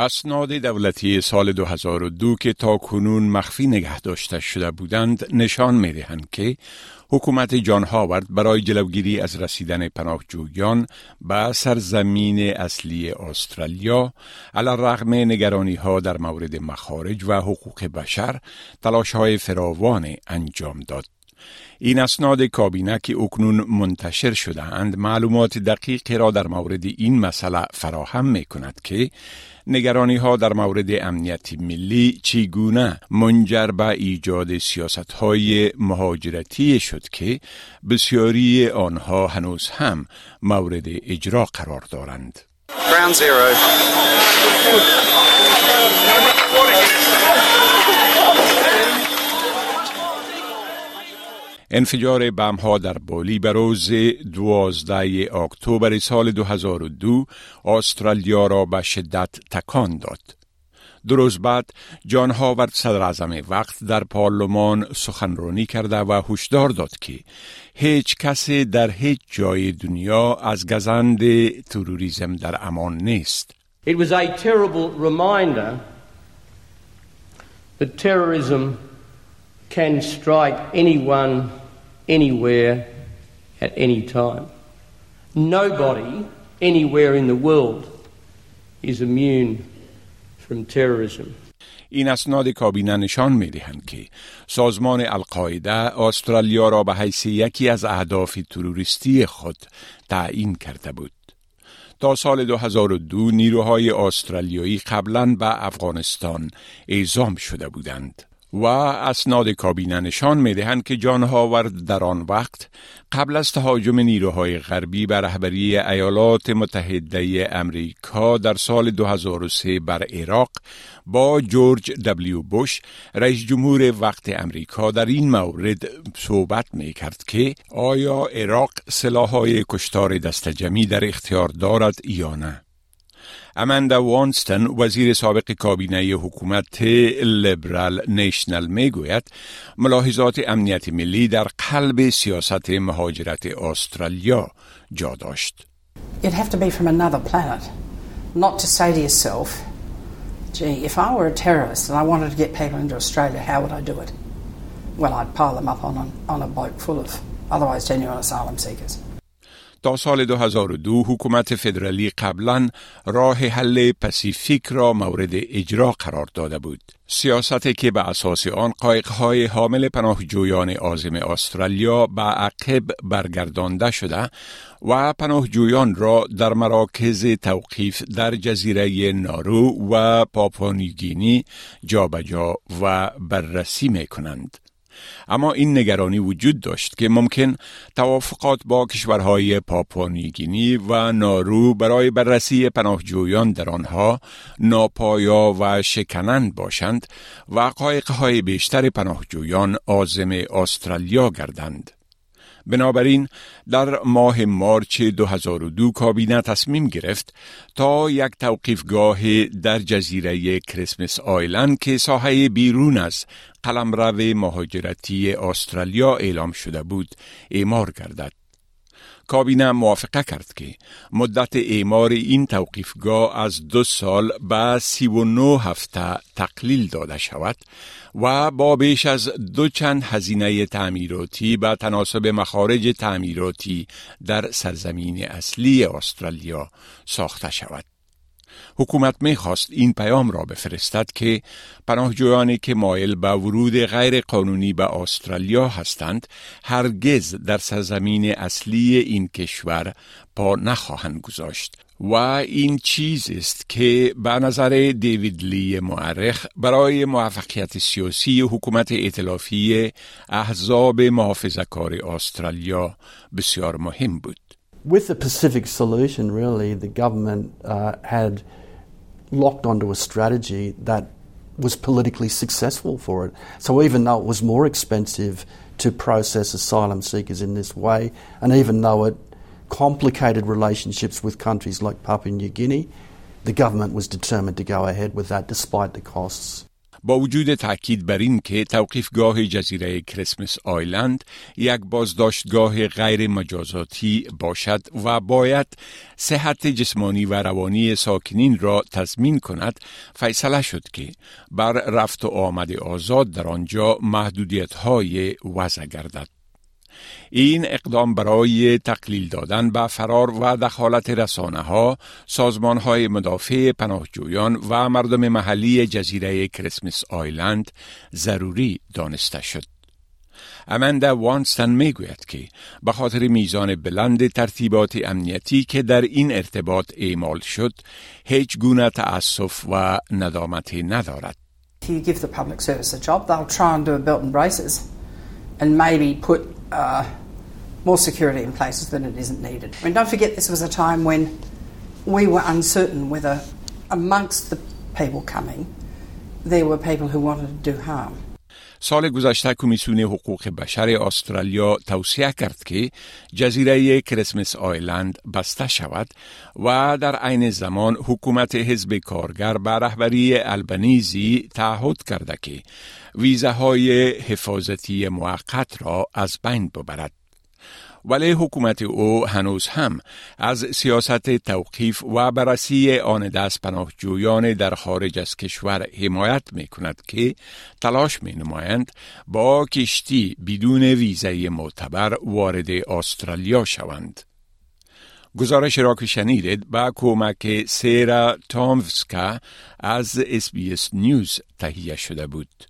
اسناد دولتی سال 2002 که تا کنون مخفی نگه داشته شده بودند نشان می دهند که حکومت جان هاورد برای جلوگیری از رسیدن پناهجویان به سرزمین اصلی استرالیا علا رغم نگرانی ها در مورد مخارج و حقوق بشر تلاش های فراوان انجام داد. این اسناد کابینه که اکنون منتشر شده اند معلومات دقیقی را در مورد این مسئله فراهم می کند که نگرانی ها در مورد امنیت ملی چگونه منجر به ایجاد سیاست های مهاجرتی شد که بسیاری آنها هنوز هم مورد اجرا قرار دارند. انفجار بم ها در بالی به روز 12 اکتبر سال 2002 استرالیا را به شدت تکان داد. دو روز بعد جان هاورد صدر اعظم وقت در پارلمان سخنرانی کرده و هشدار داد که هیچ کسی در هیچ جای دنیا از گزند تروریسم در امان نیست. It was a terrible reminder that terrorism can strike anyone anywhere at any time. Nobody anywhere in the world is immune from terrorism. این اسناد کابینه نشان می دهند که سازمان القاعده استرالیا را به حیث یکی از اهداف تروریستی خود تعیین کرده بود. تا سال 2002 نیروهای استرالیایی قبلا به افغانستان اعزام شده بودند. و اسناد کابینه نشان می دهند که جان هاورد در آن وقت قبل از تهاجم نیروهای غربی بر رهبری ایالات متحده امریکا در سال 2003 بر عراق با جورج دبلیو بوش رئیس جمهور وقت امریکا در این مورد صحبت می کرد که آیا عراق سلاحهای کشتار دستجمی در اختیار دارد یا نه. اماندا وانستن وزیر سابق کابینه حکومت لیبرال نیشنل می‌گوید ملاحظات امنیت ملی در قلب سیاست مهاجرت استرالیا جا داشت. You'd have to be from another planet, not to say to yourself, gee, if I were a terrorist and I wanted to get people into Australia, how would I do it? Well, I'd pile them up on a, on a boat full of otherwise genuine asylum seekers. تا سال 2002 حکومت فدرالی قبلا راه حل پسیفیک را مورد اجرا قرار داده بود. سیاستی که به اساس آن قایقهای حامل پناهجویان آزم استرالیا به عقب برگردانده شده و پناهجویان را در مراکز توقیف در جزیره نارو و پاپانیگینی جابجا و بررسی می کنند. اما این نگرانی وجود داشت که ممکن توافقات با کشورهای پاپانیگینی و نارو برای بررسی پناهجویان در آنها ناپایا و شکنند باشند و قایقهای بیشتر پناهجویان آزم استرالیا گردند. بنابراین در ماه مارچ 2002 کابینه تصمیم گرفت تا یک توقیفگاه در جزیره کریسمس آیلند که ساحه بیرون از قلمرو مهاجرتی استرالیا اعلام شده بود اعمار گردد. کابینه موافقه کرد که مدت اعمار این توقیفگاه از دو سال به سی و نو هفته تقلیل داده شود و با بیش از دو چند هزینه تعمیراتی به تناسب مخارج تعمیراتی در سرزمین اصلی استرالیا ساخته شود. حکومت می‌خواست این پیام را بفرستد که پناهجویانی که مایل به ورود غیر قانونی به استرالیا هستند هرگز در سرزمین اصلی این کشور پا نخواهند گذاشت و این چیز است که به نظر دیوید لی معرخ برای موفقیت سیاسی حکومت ائتلافی احزاب محافظه کار استرالیا بسیار مهم بود. With the Pacific solution, really, the government uh, had locked onto a strategy that was politically successful for it. So even though it was more expensive to process asylum seekers in this way, and even though it complicated relationships with countries like Papua New Guinea, the government was determined to go ahead with that despite the costs. با وجود تاکید بر این که توقیفگاه جزیره کریسمس آیلند یک بازداشتگاه غیر مجازاتی باشد و باید صحت جسمانی و روانی ساکنین را تضمین کند فیصله شد که بر رفت و آمد آزاد در آنجا محدودیت های وضع گردد. این اقدام برای تقلیل دادن به فرار و دخالت رسانه ها، سازمان های مدافع پناهجویان و مردم محلی جزیره کریسمس آیلند ضروری دانسته شد. امندا وانستن می گوید که به خاطر میزان بلند ترتیبات امنیتی که در این ارتباط اعمال شد هیچ گونه تأسف و ندامتی ندارد. If you give the public service a job, they'll try and do a belt and braces and maybe put uh, more security in places than it isn't needed. I mean, don't forget this was a time when we were uncertain whether amongst the people coming there were people who wanted to do harm. سال گذشته کمیسیون حقوق بشر استرالیا توصیه کرد که جزیره کریسمس آیلند بسته شود و در عین زمان حکومت حزب کارگر به رهبری البنیزی تعهد کرده که ویزاهای حفاظتی موقت را از بین ببرد. ولی حکومت او هنوز هم از سیاست توقیف و بررسی آن دست پناهجویان در خارج از کشور حمایت می کند که تلاش می نمایند با کشتی بدون ویزه معتبر وارد استرالیا شوند. گزارش را که شنیدید با کمک سیرا تامفسکا از SBS News تهیه شده بود.